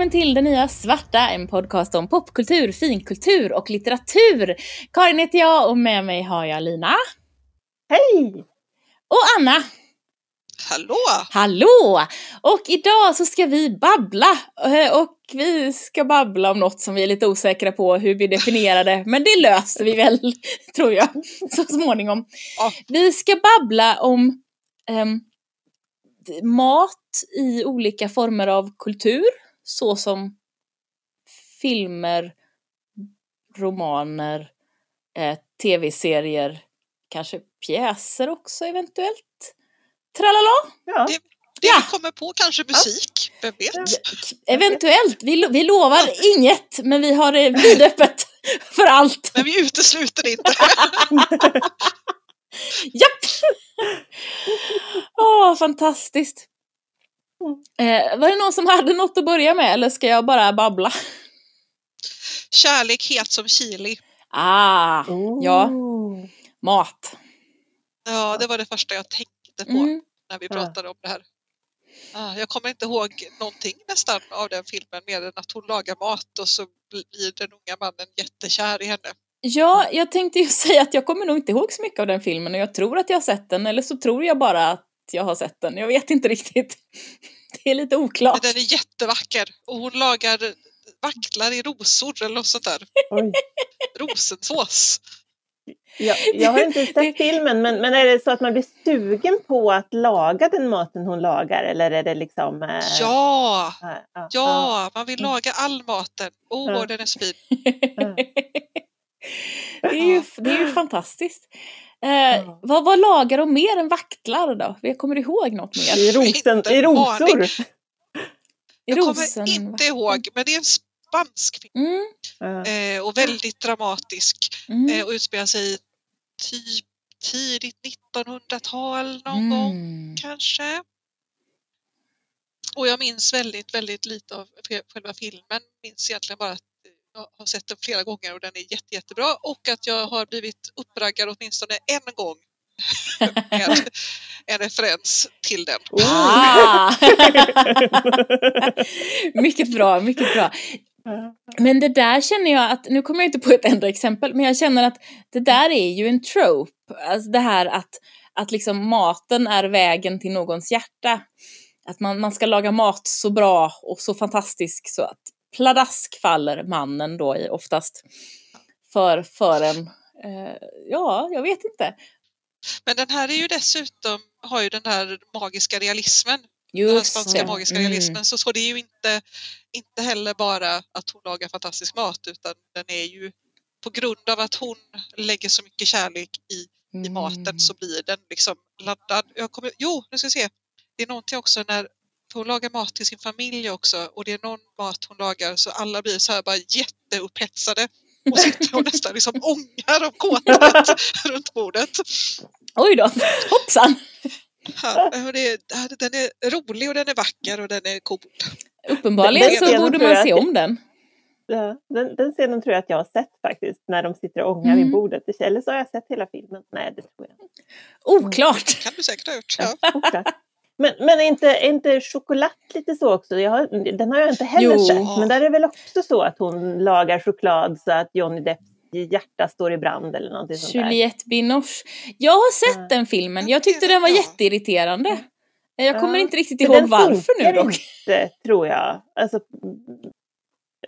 välkommen till Det Nya Svarta, en podcast om popkultur, finkultur och litteratur. Karin heter jag och med mig har jag Lina. Hej! Och Anna. Hallå! Hallå! Och idag så ska vi babbla. Eh, och vi ska babbla om något som vi är lite osäkra på hur vi definierar det. Men det löser vi väl, tror jag, så småningom. Ja. Vi ska babbla om ehm, mat i olika former av kultur, såsom filmer, romaner, eh, tv-serier, kanske pjäser också eventuellt. Tralala! Ja. Det, det Ja. vi kommer på kanske musik, vem vet? Eventuellt, vi, lo- vi lovar inget, men vi har det vidöppet för allt. Men vi utesluter inte. Japp! Åh, fantastiskt. Eh, var det någon som hade något att börja med eller ska jag bara babbla? Kärlek het som chili. Ah, ja, Oh. mat. Ja, det var det första jag tänkte på Mm. när vi Ja. pratade om det här. Ah, Jag kommer inte ihåg någonting nästan av den filmen mer än att hon lagar mat och så blir den unga mannen jättekär i henne. Ja, jag tänkte ju säga att jag kommer nog inte ihåg så mycket av den filmen och jag tror att jag har sett den eller så tror jag bara att jag har sett den. Jag vet inte riktigt. Det är lite oklart. Men den är jättevacker och hon lagar vacklar i rosor eller något sånt där. Oj. Rosensås. Jag, jag har inte sett filmen, men, men är det så att man blir sugen på att laga den maten hon lagar? Eller är det liksom... Eh, Ja, ja, ja, ja, man vill laga all maten. Åh, Ja. den är så fin. det, är ju, det är ju fantastiskt. Eh, vad, vad lagar de mer än vaktlar då? Jag kommer ihåg något mer. I, rosen, I rosor? Jag rosen. kommer inte ihåg, men det är en spansk film Mm, eh, och väldigt dramatisk mm, eh, och utspelar sig i typ tidigt 1900-tal någon gång mm. kanske. Och jag minns väldigt, väldigt lite av själva filmen. Minns egentligen bara att jag har sett den flera gånger och den är jätte, jättebra och att jag har blivit uppraggad åtminstone en gång med en referens till den. Ah! mycket bra, mycket bra. Men det där känner jag att, nu kommer jag inte på ett enda exempel, men jag känner att det där är ju en trope. Alltså det här att, att liksom maten är vägen till någons hjärta. Att man, man ska laga mat så bra och så fantastisk så att pladask faller mannen då i oftast för, för en. Eh, ja, jag vet inte. Men den här är ju dessutom, har ju den här magiska realismen den Just spanska det. magiska Mm. realismen. Så, så det är ju inte, inte heller bara att hon lagar fantastisk mat utan den är ju på grund av att hon lägger så mycket kärlek i, i Mm. maten så blir den liksom laddad. Jag kommer, jo, nu ska vi se. Det är någonting också när hon lagar mat till sin familj också och det är någon mat hon lagar så alla blir så här bara jätteupphetsade och sitter och nästan liksom ångar av kåthet runt bordet. Oj då, hoppsan! Ja, det, den är rolig och den är vacker och den är cool. Uppenbarligen Den så borde man se om den. Ja, den, den scenen tror jag att jag har sett faktiskt, när de sitter och ångar Mm. vid bordet. Eller så har jag sett hela filmen. Nej, det tror jag inte. Oklart! kan du säkert ha gjort. Ja, Ja. Men, men är inte, inte choklad lite så också? Jag har, den har jag inte heller Jo. sett. Men där är det väl också så att hon lagar choklad så att Johnny Depps hjärta står i brand eller någonting sånt där. Juliette Binoche. Jag har sett Ja. den filmen. Jag tyckte den var jätteirriterande. Jag kommer Ja, inte riktigt ihåg den varför nu dock. inte, tror jag. Alltså, mm,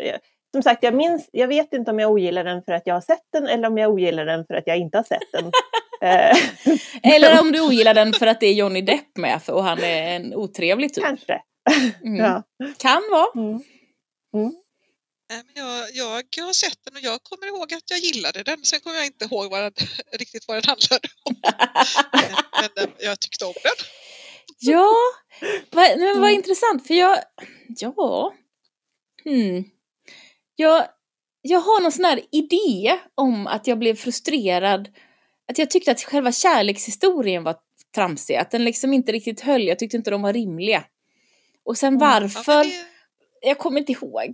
ja. som sagt, jag, minns, jag vet inte om jag ogillar den för att jag har sett den eller om jag ogillar den för att jag inte har sett den. Eh, Eller om du ogillar den för att det är Johnny Depp med för- och han är en otrevlig typ. Kanske. Mm. Ja. Kan vara. Mm. Mm. Jag, jag har sett den och jag kommer ihåg att jag gillade den. Sen kommer jag inte ihåg vad den, riktigt vad den handlade om. Men, men jag tyckte om den. Ja, vad, men vad Mm. intressant för jag, ja, hmm. jag, jag har någon sån här idé om att jag blev frustrerad, att jag tyckte att själva kärlekshistorien var tramsig, att den liksom inte riktigt höll, jag tyckte inte de var rimliga. Och sen Mm. Ja, varför, men det, jag kommer inte ihåg.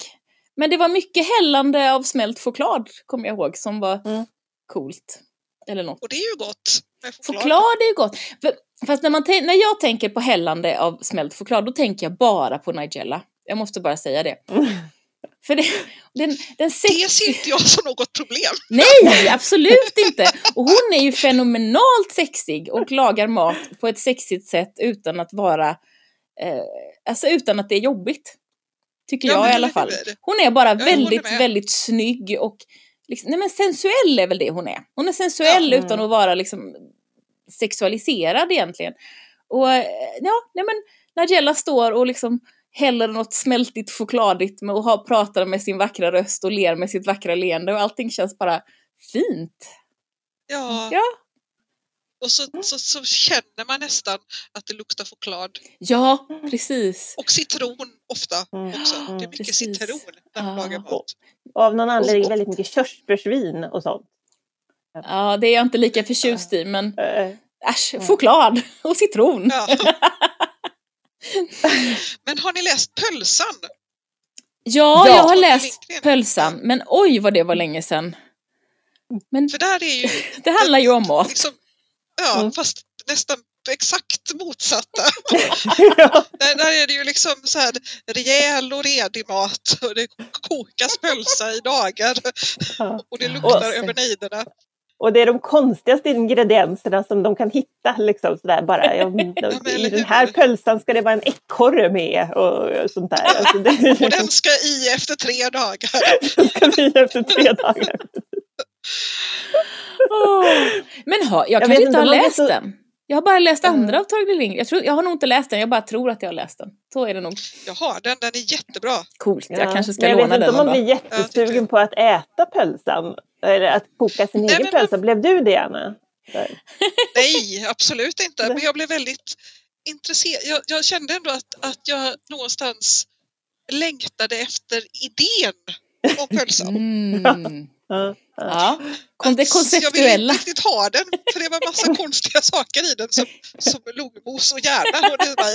Men det var mycket hällande av smält choklad, kommer jag ihåg, som var Mm. coolt. Eller något. och det är ju gott. med Choklad är ju gott. För, fast när, man när jag tänker på hällande av smält choklad, då tänker jag bara på Nigella. Jag måste bara säga det. För det, den, den sex... Det ser inte jag som något problem. Nej, absolut inte! Och hon är ju fenomenalt sexig och lagar mat på ett sexigt sätt utan att vara, eh, alltså utan att det är jobbigt. Tycker Ja, jag i alla är fall. Hon är bara håller väldigt, med. väldigt snygg och liksom, nej men sensuell är väl det hon är. Hon är sensuell Ja. utan att vara liksom sexualiserad egentligen. Och eh, ja, nej men Nigella står och liksom häller något smältigt chokladigt med och har, pratar med sin vackra röst och ler med sitt vackra leende och allting känns bara fint. Ja. Ja. Och så, så, så känner man nästan att det luktar choklad. Ja, precis. Och citron ofta Mm. också. Det är mycket Precis. citron när man Ja. lagar mat. Och av någon anledning väldigt mycket körsbärsvin och sånt. Ja, det är jag inte lika förtjust i, men Eh, äsch, choklad och citron. Ja. Men har ni läst Pölsan? Ja, Ja. jag har läst Lindgren. Pölsan, men oj vad det var länge sedan. Men För där är ju det handlar ju om mat. liksom, ja, Mm. fast nästan exakt motsatta. ja. Där, där är det ju liksom så här rejäl och redig mat och det kokas pölsa i dagar Ja. och det luktar det. över nejderna. Och det är de konstigaste ingredienserna som de kan hitta. Liksom, sådär, bara. Ja, men I den här pölsan ska det vara en ekorre med och sånt där. Alltså, det Och den ska i efter tre dagar. ska bli efter tre dagar. Åh. Men ha, jag, Jag kanske inte har läst så- den. Jag har bara läst Mm. andra av Torgny Lindgren. Jag, tror, jag har nog inte läst den, jag bara tror att jag har läst den. Så är det nog. Jag har den, den är jättebra. Coolt, jag Ja. kanske ska Men jag låna vet inte den om man blir jättesugen det. på att äta pölsan. Eller att koka sin Nej, egen men- pölsa. Blev du det, Anna? Nej, absolut inte. Men jag blev väldigt intresserad. Jag, jag kände ändå att, att jag någonstans längtade efter idén om pölsan. Mm. Ja, ja. Det Att Jag ville konceptuella. inte riktigt ha den, för det var massa konstiga saker i den som, som logmos och hjärna. Och det var,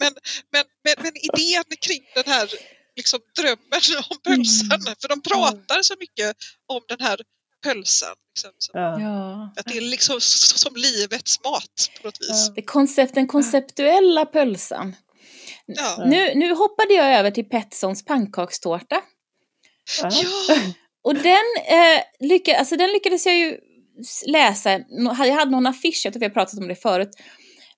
men, men, men, men idén kring den här liksom, drömmen om pölsan, för de pratar så mycket om den här pölsan. Liksom, som, Ja. Att det är liksom som livets mat på något vis. Det koncept, den konceptuella pölsan. Ja. Nu, nu hoppade jag över till Petssons pannkakstårta. Ja. Ja, Och den, eh, lycka, alltså den lyckades jag ju läsa, jag hade någon affisch, jag tror vi har pratat om det förut,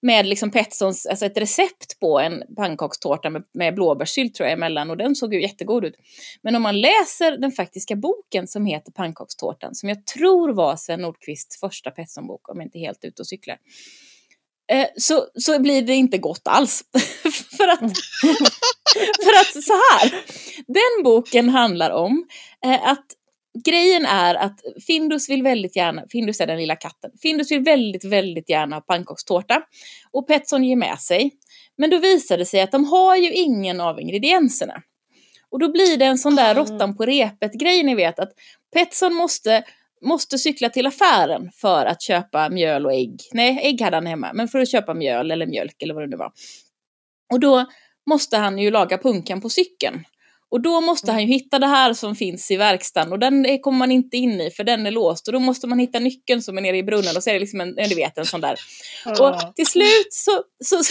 med liksom Petsons, alltså ett recept på en pannkakstårta med, med blåbärssylt tror jag emellan och den såg ju jättegod ut. Men om man läser den faktiska boken som heter Pannkakstårtan, som jag tror var Sven Nordqvists första Petson-bok, om jag inte är helt ute och cyklar, eh, så, så blir det inte gott alls. för, att, för att så här, den boken handlar om eh, att grejen är att Findus vill väldigt gärna, Findus är den lilla katten, Findus vill väldigt, väldigt gärna ha pannkakstårta och Petson ger med sig. Men då visar det sig att de har ju ingen av ingredienserna. Och då blir det en sån där Ah. råttan på repet grej ni vet att Petson måste måste cykla till affären för att köpa mjöl och ägg. Nej, ägg hade han hemma, men för att köpa mjöl eller mjölk eller vad det nu var. Och då måste han ju laga punkan på cykeln. Och då måste han ju hitta det här som finns i verkstaden och den kommer man inte in i för den är låst och då måste man hitta nyckeln som är nere i brunnen och så är det liksom en, du vet en sån där. Och till slut så, så,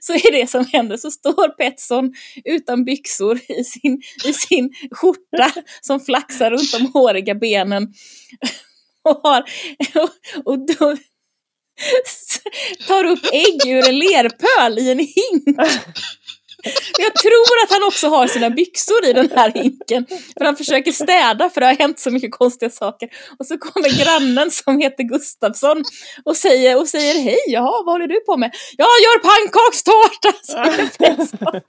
så är det som händer, så står Petson utan byxor i sin, i sin skjorta som flaxar runt de håriga benen. Och, har, och, och då tar upp ägg ur en lerpöl i en hink. Jag tror att han också har sina byxor i den här hinken. För han försöker städa för det har hänt så mycket konstiga saker. Och så kommer grannen som heter Gustavsson och säger, och säger hej, jaha, vad håller du på med? Jag gör pannkakstårta! Petson.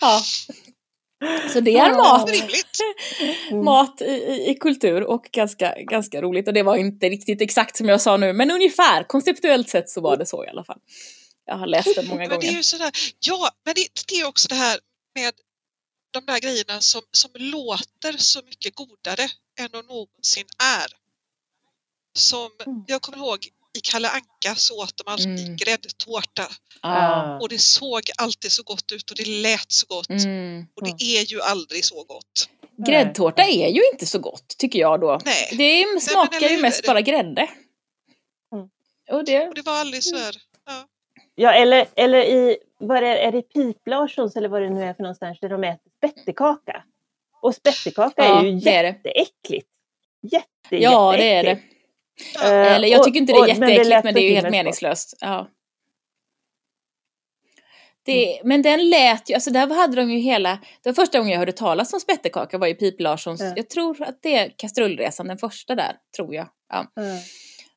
Ja. Så det är mat. Mm. mat i, i, i kultur och ganska, ganska roligt. Och det var inte riktigt exakt som jag sa nu, men ungefär konceptuellt sett så var det så i alla fall. Jag har läst den många Men det är gånger. ju sådär, ja, men det, det är också det här med de där grejerna som, som låter så mycket godare än de någonsin är. Som, Mm. jag kommer ihåg i Kalle Anka så åt de alltid Mm. gräddtårta Ja. och det såg alltid så gott ut och det lät så gott. Mm. Och det är ju aldrig så gott. Gräddtårta är ju inte så gott, tycker jag då. Nej. Det smakar eller ju mest bara grädde. Mm. Och det, Och det var aldrig så här, ja. Eller, eller i, vad är, är det Pip-Larssons eller vad det nu är för någonstans där de äter spettekaka. Och spettekaka Ja, är ju det det. jätteäckligt. Jätte, Ja, det är det. jätteäckligt. Eh, Eller jag tycker inte det är och- men jätteäckligt, lät men det är ju helt meningslöst. Ja. Det, Men den lät ju, alltså där hade de ju hela, det var första gången jag hörde talas om spettekaka var ju Pip Larssons, Ja. jag tror att det är Kastrullresan, den första där, tror jag. Ja. Mm.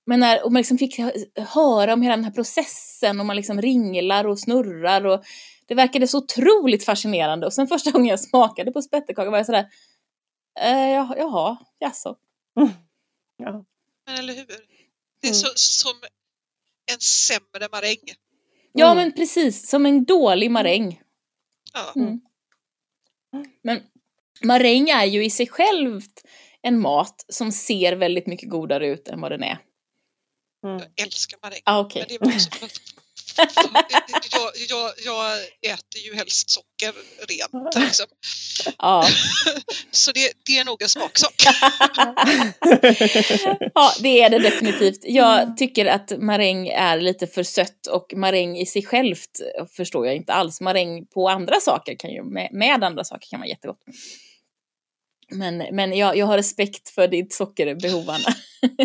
Men när och man liksom fick hö- höra om hela den här processen och man liksom ringlar och snurrar och det verkade så otroligt fascinerande och sen första gången jag smakade på spettekaka var jag sådär, eh, jaha, jaså. Ja. Men eller hur? Det är Mm. så, som en sämre maräng. Ja Mm. men precis, som en dålig maräng. Ja. Mm. Men maräng är ju i sig självt en mat som ser väldigt mycket godare ut än vad den är. Mm. Jag älskar maräng. Ah, okej. Men det är också jag, jag, jag äter ju helst socker rent. Liksom. Ja. Så det, det är nog en smaksak. ja, det är det definitivt. Jag tycker att maräng är lite för sött och maräng i sig självt förstår jag inte alls. Maräng på andra saker kan ju, med, med andra saker kan vara jättegott. Men, men jag, jag har respekt för ditt sockerbehov, Anna.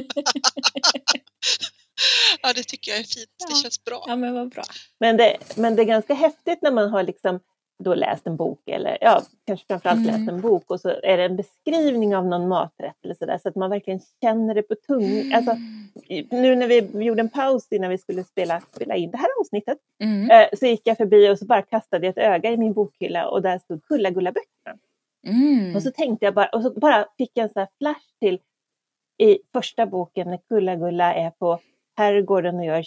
Ja, det tycker jag är fint. Det känns bra. Ja, men vad bra. Men, det, men det är ganska häftigt när man har liksom då läst en bok eller ja, kanske framförallt Mm. läst en bok och så är det en beskrivning av någon maträtt eller sådär så att man verkligen känner det på tungan. Alltså, i- nu när vi gjorde en paus innan vi skulle spela, spela in det här avsnittet Mm. eh, så gick jag förbi och så bara kastade jag ett öga i min bokhylla och där stod Kulla-Gulla-böckerna. Mm. Och så tänkte jag bara, och så bara fick jag en sån här flash till i första boken när Kulla-Gulla är på herrgården och gör,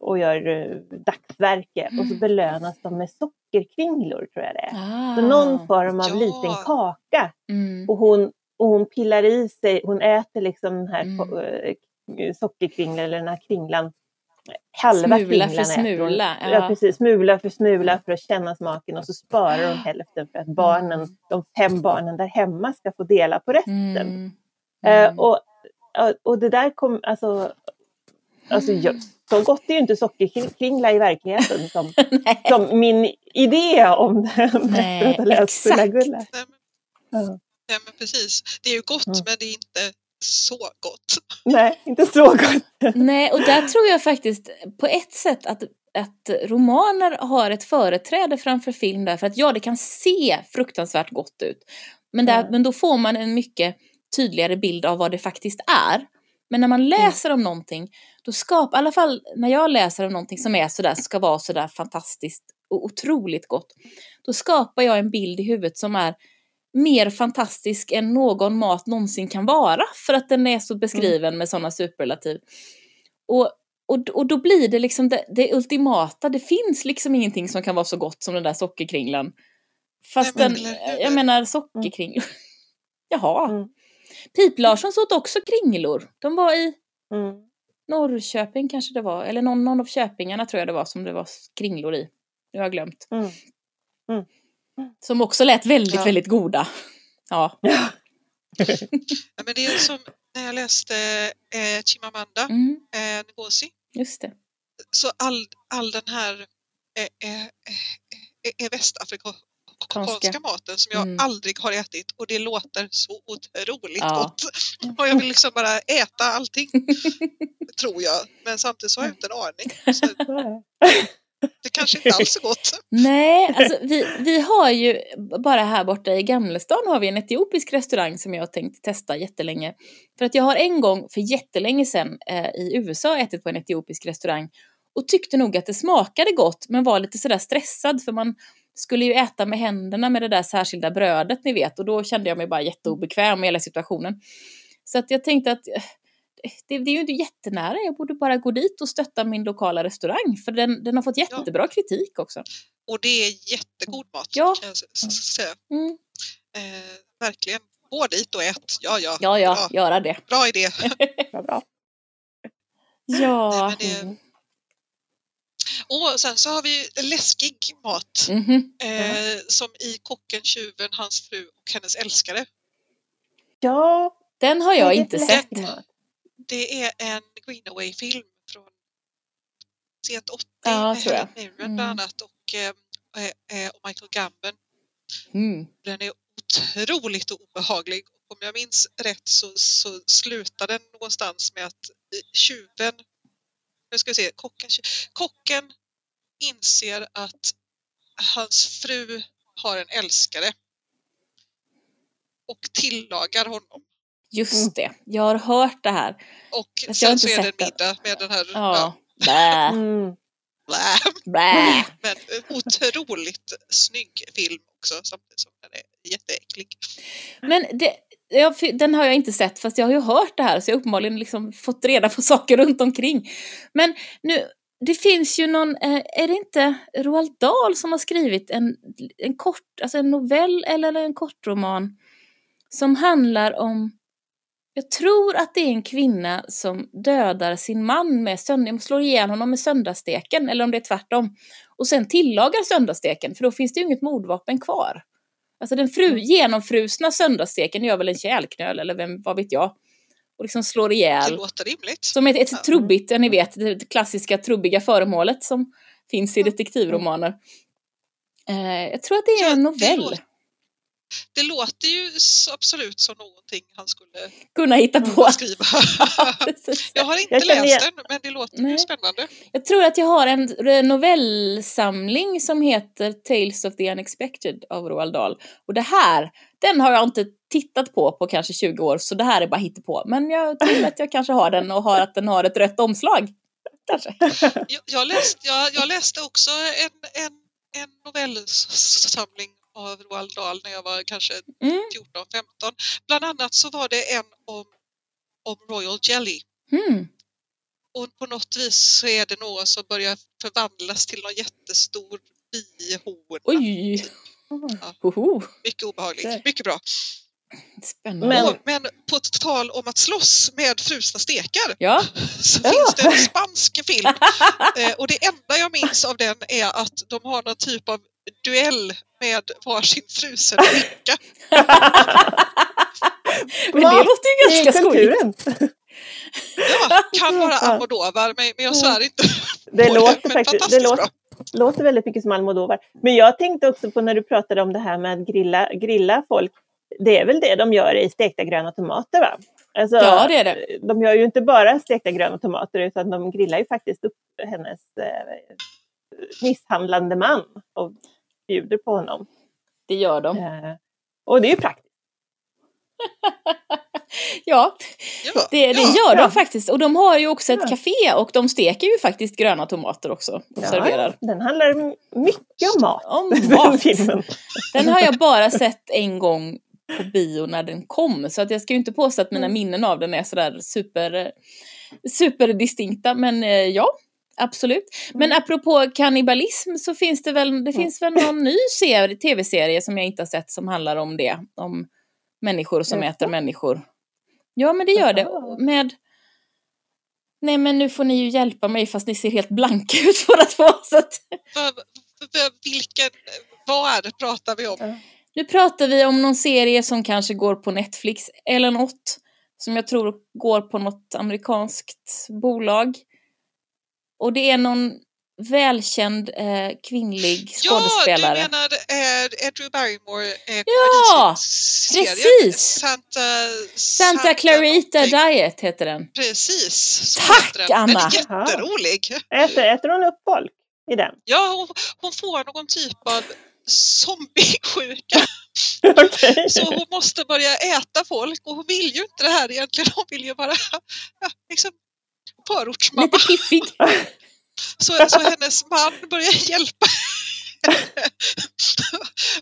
och gör uh, dagsverke och så belönas de med sockerkringlor tror jag det är. Ah. Så någon form av Ja. liten kaka Mm. och hon, och hon pillar i sig, hon äter liksom den här Mm. eh, sockerkringlan eller den här kringlan Halva Smula för smula, ja. Ja. precis, smula för smula för att känna smaken och så sparar hon hälften för att barnen, de fem barnen där hemma ska få dela på resten. Mm. Eh, och, och det där kom, alltså, alltså jag, så gott är ju inte sockerkringla i verkligheten som, som min idé om den Nej, exakt. Nej, men, Ja. nej, men precis. Det är ju gott, Mm. men det är inte så gott. Nej, inte så gott. Nej, och där tror jag faktiskt på ett sätt att, att romaner har ett företräde framför film därför att ja, det kan se fruktansvärt gott ut. Men, där, Mm. men då får man en mycket tydligare bild av vad det faktiskt är. Men när man läser om någonting, då skapar, i alla fall när jag läser om någonting som är sådär, ska vara sådär fantastiskt och otroligt gott, då skapar jag en bild i huvudet som är mer fantastisk än någon mat någonsin kan vara för att den är så beskriven med sådana superlativ. Och, och, och då blir det liksom det, det ultimata, det finns liksom ingenting som kan vara så gott som den där sockerkringlan. Fast den, hur? jag menar sockerkringlor. Jaha. Mm. Pip Larsson åt också kringlor. De var i Mm. Norrköping kanske det var, eller någon, någon av köpingarna tror jag det var som det var kringlor i. Nu har jag glömt. Mm. Som också lät väldigt, Ja. väldigt goda. Ja. Ja. Men det är som när jag läste eh, Chimamanda Mm, eh, Ngozi. just det. Så all, all den här eh, eh, eh, eh, västafrikanska maten som jag Mm. aldrig har ätit och det låter så otroligt Ja. gott. Och jag vill liksom bara äta allting, tror jag. Men samtidigt så har jag inte en aning. Så kanske inte alls så gott. Nej, alltså vi, vi har ju bara här borta i Gamlestan har vi en etiopisk restaurang som jag har tänkt testa jättelänge. För att jag har en gång för jättelänge sedan eh, i USA ätit på en etiopisk restaurang och tyckte nog att det smakade gott men var lite sådär stressad för man skulle ju äta med händerna med det där särskilda brödet ni vet och då kände jag mig bara jätteobekväm med hela situationen. Så att jag tänkte att eh, det, det är ju inte jättenära, jag borde bara gå dit och stötta min lokala restaurang för den, den har fått jättebra kritik också. Och det är jättegod mat Ja. kan jag säga. Mm. Eh, verkligen. Gå dit och ät. Ja, ja. Ja, ja, Bra, göra det. bra idé. Vad bra. Ja. Nej, det, Mm. och sen så har vi läskig mat. Mhm. Eh, som i Kocken, tjuven, hans fru och hennes älskare. Ja, Den har jag inte sett. mat. Det är en Greenaway-film från sent 80 Ja, med. Helen Mirren Mm. bland annat och, eh, eh, och Michael Gambon. Mm. Den är otroligt obehaglig. Om jag minns rätt så, så slutar den någonstans med att tjuven, nu ska vi se, kocken, kocken inser att hans fru har en älskare och tillagar honom. Just det, jag har hört det här. Och Fast jag har sen så inte är det en middag med den här Ja. Bä, Mm. blä. bä. Men eh, otroligt snygg film också samtidigt som den är jätteäcklig. Men det, jag, den har jag inte sett fast jag har ju hört det här så jag har uppenbarligen liksom fått reda på saker runt omkring. Men nu, det finns ju någon, eh, är det inte Roald Dahl som har skrivit en, en kort, alltså en novell eller en kortroman som handlar om, jag tror att det är en kvinna som dödar sin man med sönd, slår ihjäl honom med söndagssteken eller om det är tvärtom. Och sen tillagar söndagssteken för då finns det ju inget mordvapen kvar. Alltså den fru, genomfrusna söndagssteken gör väl en kärlknöl eller vem, vad vet jag. Och liksom slår Det ihjäl. låter rimligt. Som ett, ett Ja. trubbigt, ja, ni vet, det klassiska trubbiga föremålet som finns i detektivromaner. Eh, jag tror att det är en det novell. Det låter ju absolut som någonting han skulle Kunna hitta på. skriva. Jag har inte Jag läst igen- den, men det låter Nej. ju spännande. Jag tror att jag har en novellsamling som heter Tales of the Unexpected av Roald Dahl. Och det här, den har jag inte tittat på på kanske 20 år, så det här är bara hittepå. Men jag tror att jag kanske har den och har att den har ett rött omslag. Kanske. Jag, jag, läste, jag, jag läste också en, en, en novellsamling av Roald Dahl när jag var kanske Mm. 14-15. Bland annat så var det en om, om Royal Jelly. Mm. Och på något vis så är det någon som börjar förvandlas till någon jättestor bihona. Oj! Ja. Hoho. Mycket obehagligt, Det- mycket bra. Spännande. Men- Och, men på tal om att slåss med frusna stekar Ja, så Ja. finns det en spansk film. Eh, och det enda jag minns av den är att de har någon typ av duell med varsin frusen skinka. men det låter ju ganska skojigt. Ja, kan vara Almodovar, men, men jag svär inte Det låter men faktiskt det låter, låter väldigt mycket som Almodovar. Men jag tänkte också på när du pratade om det här med att grilla, grilla folk. Det är väl det de gör i stekta gröna tomater va? Alltså, Ja, det är det. De gör ju inte bara stekta gröna tomater utan de grillar ju faktiskt upp hennes eh, misshandlande man och bjuder på honom. Det gör de. Eh, och det är ju praktiskt. Ja, Ja, det, det ja. gör de Ja. faktiskt. Och de har ju också ett Ja. café och de steker ju faktiskt gröna tomater också och serverar. den handlar mycket om mat. Om Den mat. filmen. Den har jag bara sett en gång på bio när den kom. Så att jag ska ju inte påstå att mina Mm. minnen av den är sådär super, superdistinkta. Men eh, ja, absolut. Men Mm. apropå kannibalism så finns det väl, det finns väl någon ny serie, tv-serie som jag inte har sett som handlar om det. Om människor som Jaså? äter människor. Ja, men det gör det. Med... Nej, men nu får ni ju hjälpa mig fast ni ser helt blanka ut båda två. Så att... Vilken, vad pratar vi om? Nu pratar vi om någon serie som kanske går på Netflix eller något som jag tror går på något amerikanskt bolag. Och det är någon välkänd eh, kvinnlig skådespelare. Ja, du menar eh, Drew Barrymore eh, Ja, precis. Santa, Santa Clarita någonting. Diet heter den. Precis. Tack, den. Den Anna. är jätterolig. Äter, äter hon upp folk i den? Ja, hon, hon får någon typ av zombiesjuka. Okej. Så hon måste börja äta folk och hon vill ju inte det här egentligen. Hon vill ju bara ja, liksom förortsmamma. Lite piffig. Så, så hennes man börjar hjälpa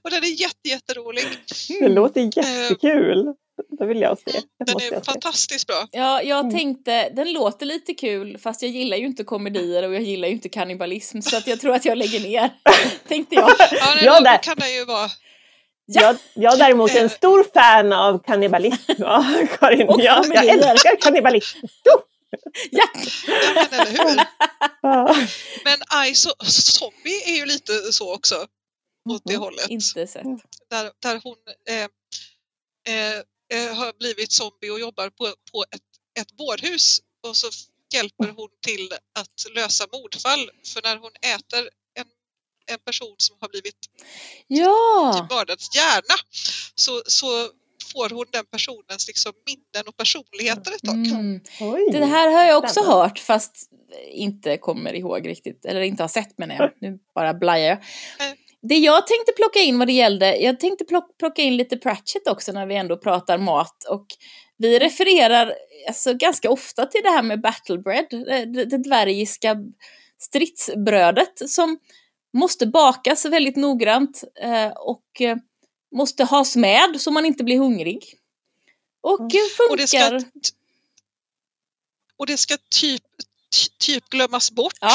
Och den är jätte, jätterolig. Det låter jättekul. Det vill jag se. Det Den är jag se. fantastiskt bra. Ja, jag Mm. tänkte, den låter lite kul fast jag gillar ju inte komedier och jag gillar ju inte kannibalism så att jag tror att jag lägger ner. Tänkte jag. Ja, nej, Ja, då där. kan den ju vara. Jag, jag däremot är en stor fan av kannibalism. Ja, Karin, jag, jag älskar kannibalism. Ja, Ja, men, eller hur? Ja. Men I, so Zombie är ju lite så också. Åt det Mhm. hållet. inte sett. Där, där hon eh, eh, eh, har blivit zombie och jobbar på, på ett, ett vårdhus. Och så hjälper hon till att lösa mordfall. För när hon äter en, en person som har blivit Ja! typ mördats hjärna så, så får hon den personens liksom, minnen och personligheter ett tag. Mm. Oj. Det här har jag också Spännande. hört fast inte kommer ihåg riktigt, eller inte har sett menar jag. Nu bara blajar jag. Det jag tänkte plocka in vad det gällde, jag tänkte plock, plocka in lite Pratchett också när vi ändå pratar mat och vi refererar alltså, ganska ofta till det här med battlebread, det, det, det dvärgiska stridsbrödet som måste bakas väldigt noggrant eh, och eh, måste has med så man inte blir hungrig. Och Mm. eh, Och det ska, funkar. och det ska typ, ty- typ glömmas bort Ja.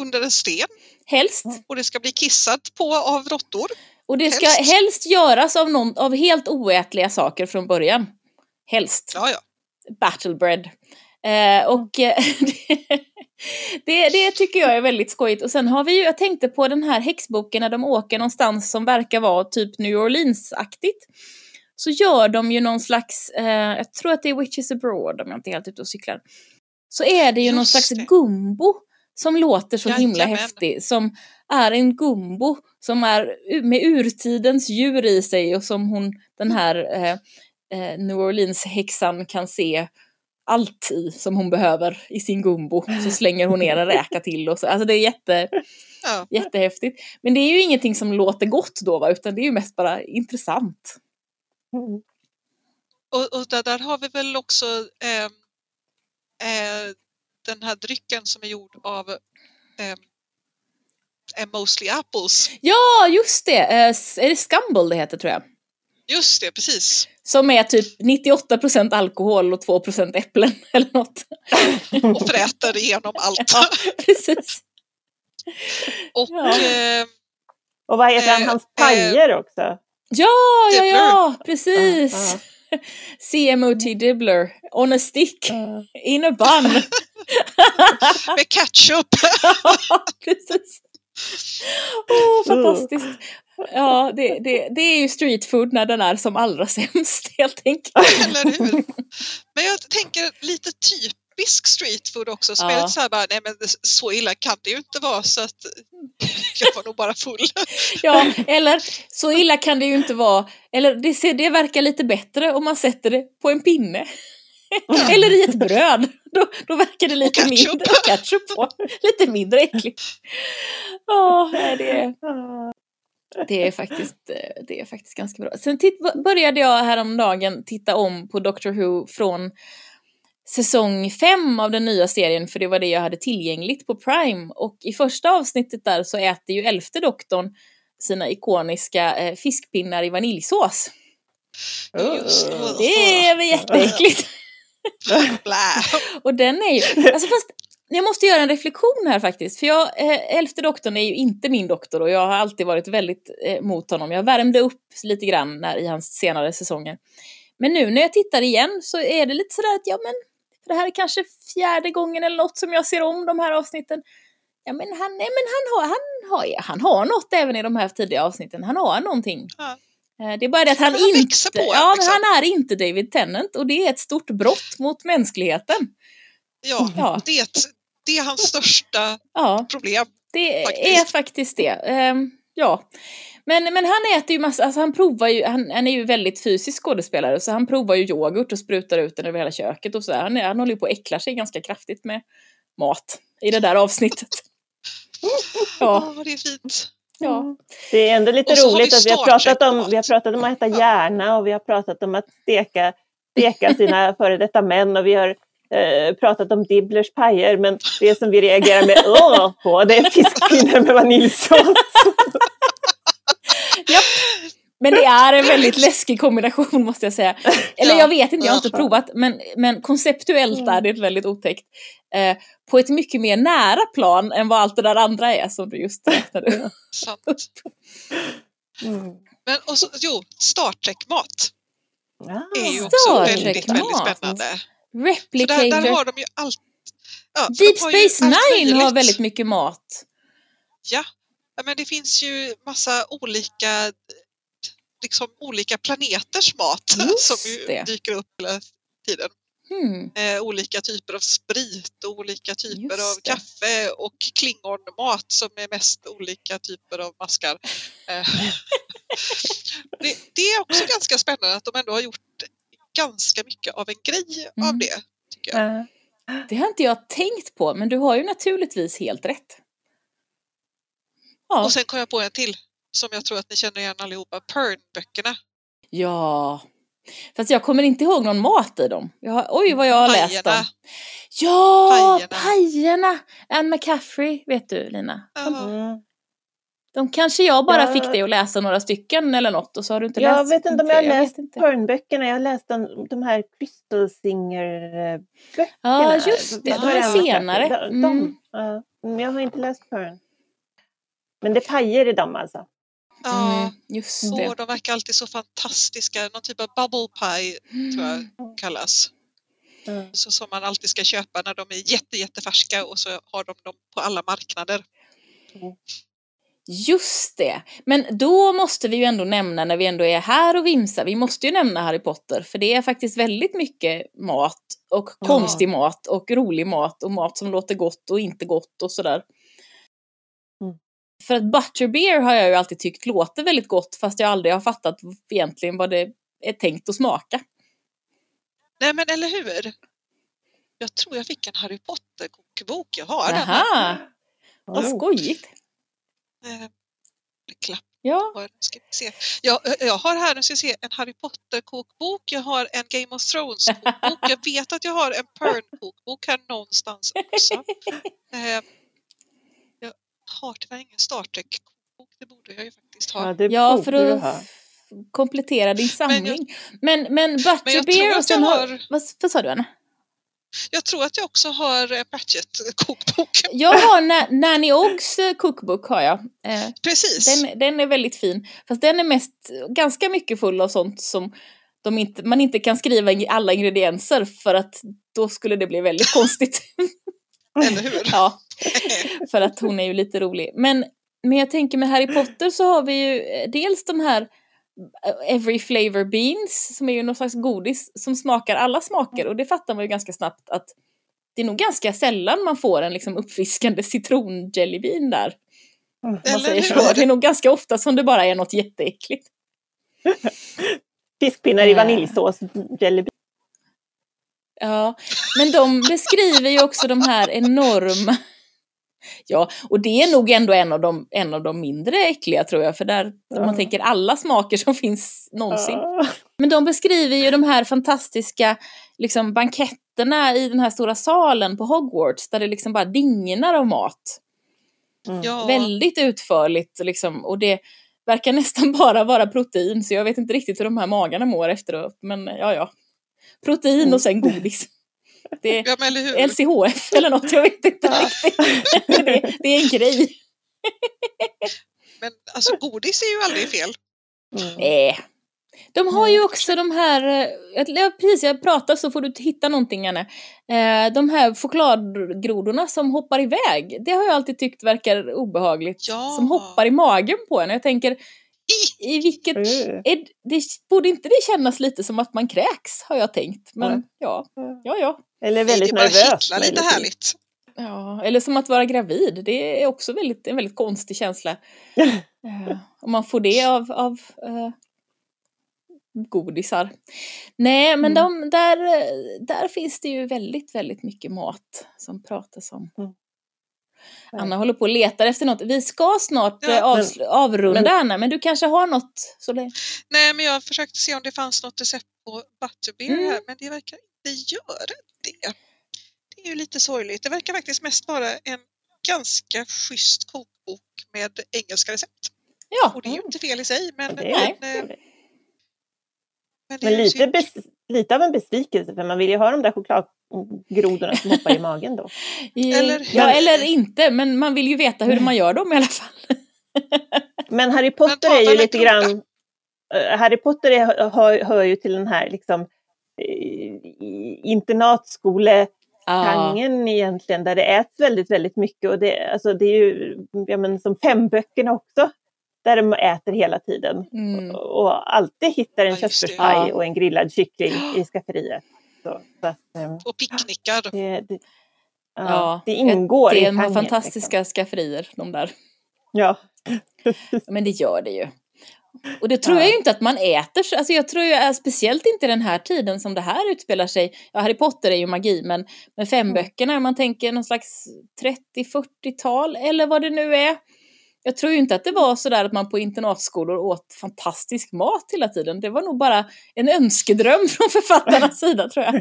under en sten Helst. och det ska bli kissat på av råttor. Och det ska Helst. helst, göras av, någon, av helt oätliga saker från början. Helst. Ja, ja. Battlebread. Eh, och eh, det, det tycker jag är väldigt skojigt. Och sen har vi ju, jag tänkte på den här häxboken när de åker någonstans som verkar vara typ New Orleans-aktigt. Så gör de ju någon slags, eh, jag tror att det är Witches Abroad om jag inte är helt ute och cyklar. Så är det ju någon Just slags det. gumbo som låter så himla Jajamän. häftig. Som är en gumbo som är med urtidens djur i sig och som hon, den här eh, eh, New Orleans-häxan kan se allt i som hon behöver i sin gumbo. Så slänger hon ner en räka till och så. Alltså det är jätte, ja. jättehäftigt. Men det är ju ingenting som låter gott då va, utan det är ju mest bara intressant. Mm. Och, och där, där har vi väl också eh, eh, den här drycken som är gjord av eh, eh, Mostly Apples. Ja, just det! Eh, är det Scumble det heter tror jag? Just det, precis. Som är typ 98% alkohol och 2% äpplen eller något. Och fräter igenom allt. Ja, precis. Och Ja. eh, Och vad heter han, Eh, hans eh, pajer också? Ja, ja, ja, precis! Ja, CMOT Dibbler, on a stick, ja. in a bun. med ketchup. Ja, precis. Åh, fantastiskt. Ja, det, det, det är ju street food när den är som allra sämst helt enkelt. Eller hur? Men jag tänker lite typisk street food också som är Ja. lite så här bara, nej men så illa kan det ju inte vara så att jag var nog bara full. Ja, eller så illa kan det ju inte vara. Eller det, ser, det verkar lite bättre om man sätter det på en pinne. Eller i ett bröd. Då, då verkar det lite Och ketchup. mindre ketchup på. Lite mindre äckligt. Nej, det är... Det är faktiskt, eh, det är faktiskt ganska bra. Sen titt, började jag häromdagen titta om på Doctor Who från säsong 5 av den nya serien, för det var det jag hade tillgängligt på Prime. Och i första avsnittet där så äter ju elfte doktorn sina ikoniska eh, fiskpinnar i vaniljsås. Just det. Är väl jätteäckligt. Och den är ju, alltså fast jag måste göra en reflektion här faktiskt. För jag, eh, elfte doktorn är ju inte min doktor och jag har alltid varit väldigt eh, mot honom. Jag värmde upp lite grann när, i hans senare säsonger. Men nu när jag tittar igen så är det lite sådär att ja men det här är kanske fjärde gången eller något som jag ser om de här avsnitten. Ja men han, nej, men han, har, han, har, han har något även i de här tidiga avsnitten. Han har någonting. Ja. Eh, Det är bara det att han, han inte, på ja, men liksom. han är inte David Tennant och det är ett stort brott mot mänskligheten. Ja, Ja. det, det är hans största Ja, problem. det Faktiskt. är faktiskt det. Ehm, ja. Men, men han äter ju massa, alltså han provar ju, han, han är ju väldigt fysisk skådespelare så han provar ju yoghurt och sprutar ut den över hela köket och sådär. Han, är- han håller ju på att äckla sig ganska kraftigt med mat i det där avsnittet. Ja, Åh, det är fint. ja. Det är ändå lite roligt vi att vi har, pratat om, vi har pratat om att äta hjärna och vi har pratat om att steka, steka sina före detta män och vi har eh, pratat om Dibblers pajer men det som vi reagerar med åh på det är fiskpinnar med vaniljsås. Japp. Men det är en väldigt läskig kombination måste jag säga. Eller Ja. jag vet inte, jag har inte Ja. provat. Men, men konceptuellt är det väldigt otäckt. Eh, på ett mycket mer nära plan än vad allt det där andra är som du just räknade upp. Mm. Men och så, jo, Star Trek-mat Ah. är ju också väldigt, väldigt Trek-mat. För där, Replicator. där har de ju allt. Ja, Deep Space Nine har väldigt mycket mat. Ja, Ja, men det finns ju massa olika liksom olika planeters mat Just som ju det. dyker upp hela tiden. Hmm. Eh, olika typer av sprit och olika typer Just av det. kaffe och klingonmat som är mest olika typer av maskar. Eh, det, det är också ganska spännande att de ändå har gjort ganska mycket av en grej av Mm. det. Tycker jag. Ja. Det har inte jag tänkt på, men du har ju naturligtvis helt rätt. Ja, Och sen kom jag på en till som jag tror att ni känner igen allihopa, Pern-böckerna. ja. Fast jag kommer inte ihåg någon mat i dem. Jag har, oj, vad jag har läst Pajerna. om. Ja, Pajerna. pajerna! Anne McCaffrey, vet du Lina. Ja. Mm. De kanske jag bara Ja. fick dig att läsa några stycken eller något och så har du inte Jag läst. vet inte om jag har läst. Pern-böckerna. Jag har läst de, de här Crystal Singer-böckerna. Ja, just det. De är senare. De, Mm. de, ja. Men jag har inte läst Pern. Men det pajer i dem alltså. Ja. Mm, just det. de verkar alltid så fantastiska. Någon typ av bubble pie tror jag Mm. kallas. Mm. Så som man alltid ska köpa när de är jätte, jättefärska och så har de dem på alla marknader. Just det. Men då måste vi ju ändå nämna när vi ändå är här och vimsar, vi måste ju nämna Harry Potter för det är faktiskt väldigt mycket mat och Ja. konstig mat och rolig mat och mat som låter gott och inte gott och sådär. Mm. För att butterbeer har jag ju alltid tyckt låter väldigt gott fast jag aldrig har fattat egentligen vad det är tänkt att smaka. Nej men eller hur? Jag tror jag fick en Harry Potter-kokbok. Jag har den. här. Jaha, vad skojigt. Eh, klapp Ja, ska vi se. Jag, jag har här, nu ska se, en Harry Potter-kokbok. Jag har en Game of Thrones-kokbok. Jag vet att jag har en Pern-kokbok här någonstans också. Eh, jag har tyvärr ingen Star Trek-kokbok. Det borde jag ju faktiskt ha. Ja, det ja för att ha. komplettera din Men jag- samling. Men, men, Men jag butterbeer och sen jag har... har, Vad, vad sa du Anna? Jag tror att jag också har en Pratchett-kokbok. Jag har Na- Nanny Oggs eh, cookbook har jag. Eh, Precis. den, den är väldigt fin. Fast den är mest ganska mycket full av sånt som de inte, man inte kan skriva alla ingredienser för att då skulle det bli väldigt konstigt. Eller hur? ja, för att hon är ju lite rolig. Men, men jag tänker med Harry Potter så har vi ju eh, dels de här eh, Every flavor beans som är ju någon slags godis som smakar alla smaker och det fattar man ju ganska snabbt att det är nog ganska sällan man får en liksom uppfriskande citronjellybean där. Mm. Man Eller säger så. Det är nog ganska ofta som det bara är något jätteäckligt. Fiskpinnar i Eh. vaniljsås, jellybean. Ja, men de beskriver ju också de här enorma... Ja, och det är nog ändå en av de, en av de mindre äckliga tror jag, för där, Ja. man tänker alla smaker som finns någonsin. Ja. Men de beskriver ju de här fantastiska liksom, banketterna i den här stora salen på Hogwarts, där det liksom bara dignar av mat. Mm. Ja, Väldigt utförligt liksom, och det verkar nästan bara vara protein, så jag vet inte riktigt hur de här magarna mår efteråt, men ja, ja. Protein och sen godis. Det är ja men eller hur? LCHF eller något, jag vet inte riktigt. det, det är en grej. Men alltså godis är ju aldrig fel. Mm. Nej. De har ju också de här, eh, precis jag pratar så får du hitta någonting Anne. Eh, de här chokladgrodorna som hoppar iväg, det har jag alltid tyckt verkar obehagligt. Ja. Som hoppar i magen på en. Jag tänker, i, i vilket, Mm. är, det, borde inte det kännas lite som att man kräks har jag tänkt. Men Mm. ja, ja, ja. Eller Det väldigt är bara nervös. lite härligt. Ja, eller som att vara gravid. Det är också väldigt, en väldigt konstig känsla. Eh, om man får det av, av eh, godisar. Nej, men Mm. de, där, eh, där finns det ju väldigt, väldigt mycket mat som pratas om. Mm. Anna håller på och letar efter något. Vi ska snart Ja, eh, avsl- avrunda men- Anna, men du kanske har något? Så det... Nej, men jag försökte se om det fanns något recept på butterbeer Mm. här, men det verkar inte göra det. Det är ju lite sorgligt. Det verkar faktiskt mest vara en ganska schysst kokbok med engelska recept. Ja, Och det är ju inte fel i sig, men, Det är Nej. men, eh, men det Men ju lite, bes, lite av en besvikelse för man vill ju ha de där chokladgrodorna som hoppar i magen då. Eller ja, eller inte, men man vill ju veta hur man gör dem i alla fall. Men Harry Men Potter är ju lite grann... eh, Harry Potter är, hör, hör ju till den här liksom eh, internatskolegenren egentligen där det äts väldigt, väldigt mycket och det, alltså det är ju ja, men som femböckerna också där de äter hela tiden Mm. och alltid hittar en Ja, det. köttfärspaj Ja. och en grillad kyckling i skafferiet. Så, så att, ehm, Och picknickar. det, det, ja, Ja, det ingår det i är genren, fantastiska skafferier, de där. Liksom. Ja. Men det gör det ju. Och det tror Ja. jag ju inte att man äter, så- alltså jag tror ju speciellt inte den här tiden som det här utspelar sig, ja Harry Potter är ju magi, men med fem Mm. man tänker någon slags 30-40-tal eller vad det nu är. Jag tror ju inte att det var sådär att man på internatskolor åt fantastisk mat hela tiden. Det var nog bara en önskedröm från författarnas sida tror jag.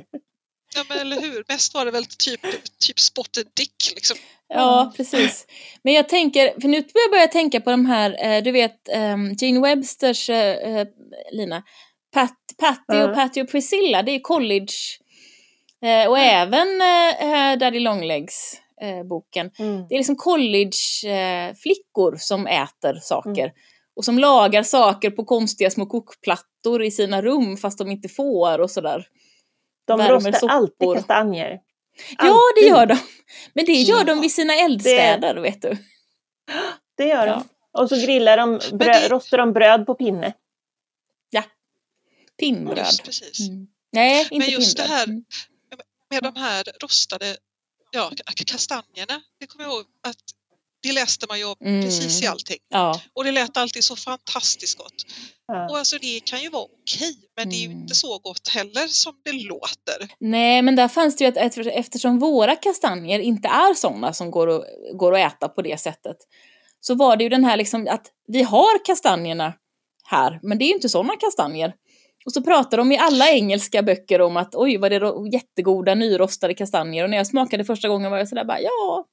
Ja men eller hur, mest var det väl typ, typ spotted dick liksom. Ja, precis. Men jag tänker, för nu börjar jag börja tänka på de här, eh, du vet ehm, Gene Websters, eh, eh, Lina, Pat, Patty och. Patty och Priscilla, det är college. Eh, och även Daddy Longlegs eh, boken. Mm. Det är liksom collegeflickor eh, flickor som äter saker. Mm. Och som lagar saker på konstiga små kokplattor i sina rum fast de inte får och sådär. De rostar alltid kastanjer. Ja, det Alltid. gör de. Men det gör de Ja. vid sina eldstäder, vet du. Det gör Ja. de. Och så grillar de, det- rostar de bröd på pinne. Pinnbröd. Just precis. Mm. Nej, inte Men just det pinnbröd. här- Mm. Med de här rostade ja, kastanjerna, det kommer jag ihåg att det läste man ju Mm. precis i allting. Ja. Och det lät alltid så fantastiskt gott. Ja. Och alltså det kan ju vara okej, men det är ju Mm. inte så gott heller som det låter. Nej, men där fanns det ju att efter- eftersom våra kastanjer inte är sådana som går, att- går att äta på det sättet. Så var det ju den här liksom att vi har kastanjerna här, men det är ju inte sådana kastanjer. Och så pratar de i alla engelska böcker om att oj vad det är jättegoda nyrostade kastanjer och när jag smakade första gången var jag sådär bara ja,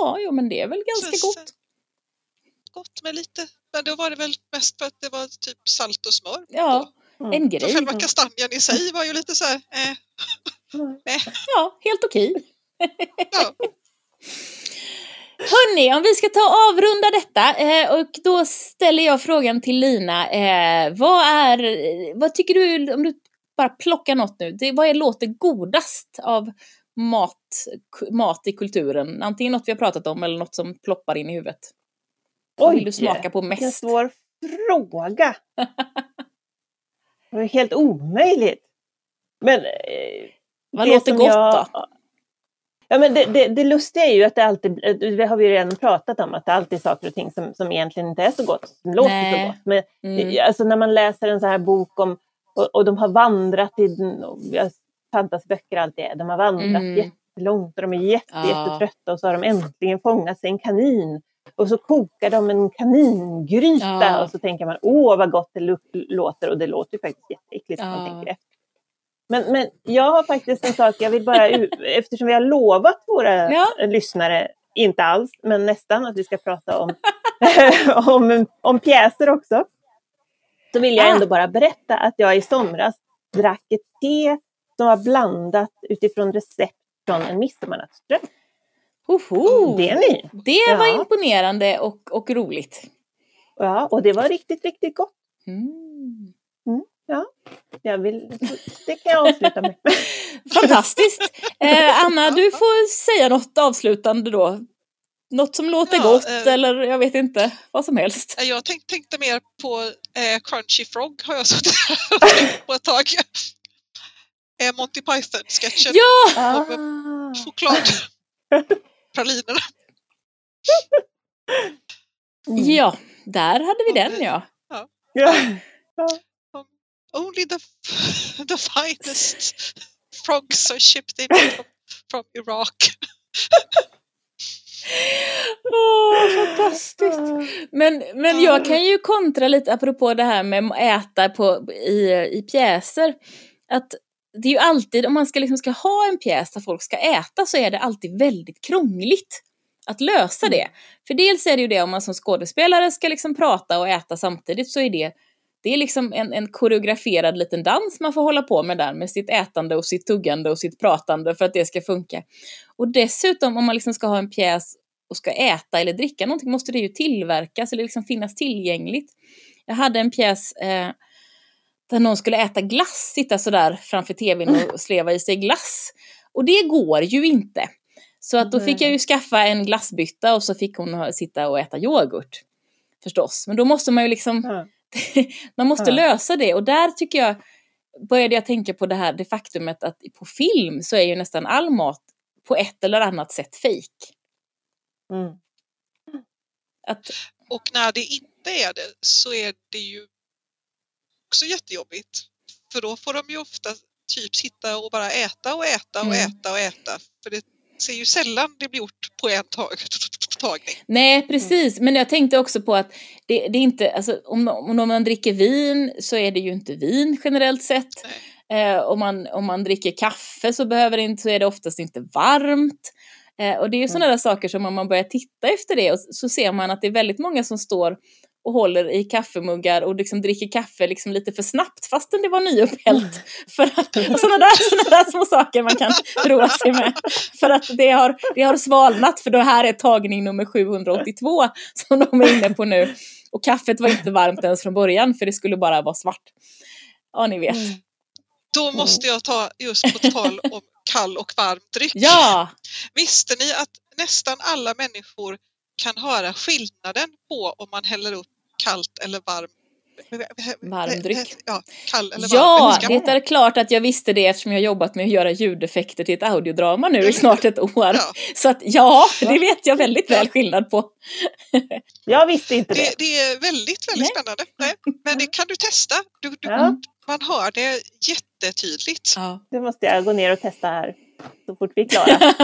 ja, jo men det är väl ganska Så- gott. Gott med lite, men då var det väl mest för att det var typ salt och smör. Ja, Mm. en För grej. själva kastanjen i sig var ju lite så här, eh, Mm. Ja, helt okej. ja. Hörni, om vi ska ta och avrunda detta eh, och då ställer jag frågan till Lina. Eh, vad är, vad tycker du, om du bara plockar något nu, det, vad är, låter godast av mat, mat i kulturen? Antingen något vi har pratat om eller något som ploppar in i huvudet. Vad vill du smaka på Vilken mest? svår fråga. Det var helt omöjligt. Men... eh, Vad låter gott jag- då? Ja, men det, det, det lustiga är ju att det alltid, det har vi ju redan pratat om, att det alltid är saker och ting som, som egentligen inte är så gott, som låter Nej. så gott. Men Mm. alltså när man läser en sån här bok om, och, och de har vandrat i, den- och ja, fantasyböcker alltid är, de har vandrat Mm. jättelångt och de är jätte, Ja. jättetrötta och så har de äntligen fångat sig en kanin. Och så kokar de en kaningryta Ja. och så tänker man, åh vad gott det låter och det låter ju faktiskt jätteäckligt man Ja. tänker efter. Men, men jag har faktiskt en sak jag vill bara, eftersom vi har lovat våra Ja. lyssnare, inte alls, men nästan att vi ska prata om, om, om pjäser också. Så vill jag Ah. ändå bara berätta att jag i somras drack ett te som var blandat utifrån recept från en midsommarnattsdröm. Hoho! Det är ni! Det var Ja. imponerande och, och roligt. Ja, och det var riktigt, riktigt gott. Mm. Jag vill, det kan jag avsluta med. Fantastiskt! Eh, Anna, du får säga något avslutande då. Något som låter Ja, gott eh. eller jag vet inte, vad som helst. Jag tänk, tänkte mer på eh, Crunchy Frog har jag suttit på ett tag. Eh, Monty Python-sketchen. Ja! Ah. Chokladpralinerna. Mm. Ja, där hade vi den ja. Ja. Only the, the finest frogs are shipped in from, from Iraq. Åh, fantastiskt! Men, men jag kan ju kontra lite apropå det här med att äta på, i, i pjäser. Att det är ju alltid, om man ska, liksom ska ha en pjäs där folk ska äta så är det alltid väldigt krångligt att lösa det. För dels är det ju det om man som skådespelare ska liksom prata och äta samtidigt så är det det är liksom en, en koreograferad liten dans man får hålla på med där med sitt ätande och sitt tuggande och sitt pratande för att det ska funka. Och dessutom om man liksom ska ha en pjäs och ska äta eller dricka någonting måste det ju tillverkas eller liksom finnas tillgängligt. Jag hade en pjäs eh, där någon skulle äta glass, sitta sådär framför tvn och sleva i sig glass. Och det går ju inte. Så att då fick jag ju skaffa en glassbytta och så fick hon sitta och äta yoghurt. Förstås. Men då måste man ju liksom Ja. man måste Ja. lösa det och där tycker jag började jag tänka på det här, det faktumet att på film så är ju nästan all mat på ett eller annat sätt fejk. Mm. Att, Och när det inte är det så är det ju också jättejobbigt. För då får de ju ofta typ sitta och bara äta och äta och Mm. äta och äta. För det ser ju sällan det blir gjort på en tag, tagning. nej, precis. Men jag tänkte också på att det, det är inte, alltså om, om man dricker vin så är det ju inte vin generellt sett. Eh, om, man, om man dricker kaffe så, behöver det inte, så är det oftast inte varmt. Eh, och det är ju sådana där saker som om man börjar titta efter det och så ser man att det är väldigt många som står och håller i kaffemuggar och liksom dricker kaffe liksom lite för snabbt fastän det var nyupphällt. För att, och sådana där, såna där små saker man kan roa sig med. För att det har, det har svalnat för det här är tagning nummer 782 som de är inne på nu. Och kaffet var inte varmt ens från början för det skulle bara vara svart. Ja, ni vet. Då måste jag ta just på tal om kall och varm dryck. Ja! Visste ni att nästan alla människor kan höra skillnaden på om man häller upp kallt eller varm Varm dryck. Ja, kall eller varm Ja, det är klart att jag visste det eftersom jag jobbat med att göra ljudeffekter till ett audiodrama nu i snart ett år. Ja. Så att ja, det vet jag väldigt väl skillnad på. Jag visste inte det. Det, det är väldigt, väldigt Nej. spännande. Nej, men det kan du testa. Du, du, Ja. Man hör det jättetydligt. Ja. Det måste jag gå ner och testa här så fort vi är klara.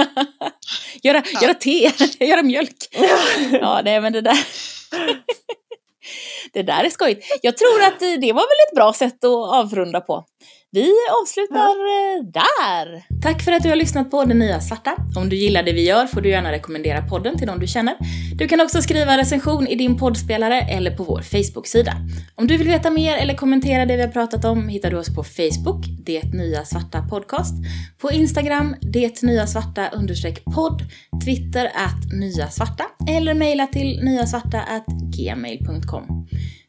göra, Ja. göra te, göra mjölk. Ja, nej men det där. Det där är skojigt. Jag tror att eh, det var väl ett bra sätt att avrunda på. Vi avslutar eh, där. Tack för att du har lyssnat på Det Nya Svarta. Om du gillar det vi gör får du gärna rekommendera podden till de du känner. Du kan också skriva en recension i din poddspelare eller på vår Facebook-sida. Om du vill veta mer eller kommentera det vi har pratat om hittar du oss på Facebook, Det Nya Svarta Podcast, på Instagram, Det Nya Svarta podd, Twitter att Nya Svarta eller mejla till nyasvarta gmail.com.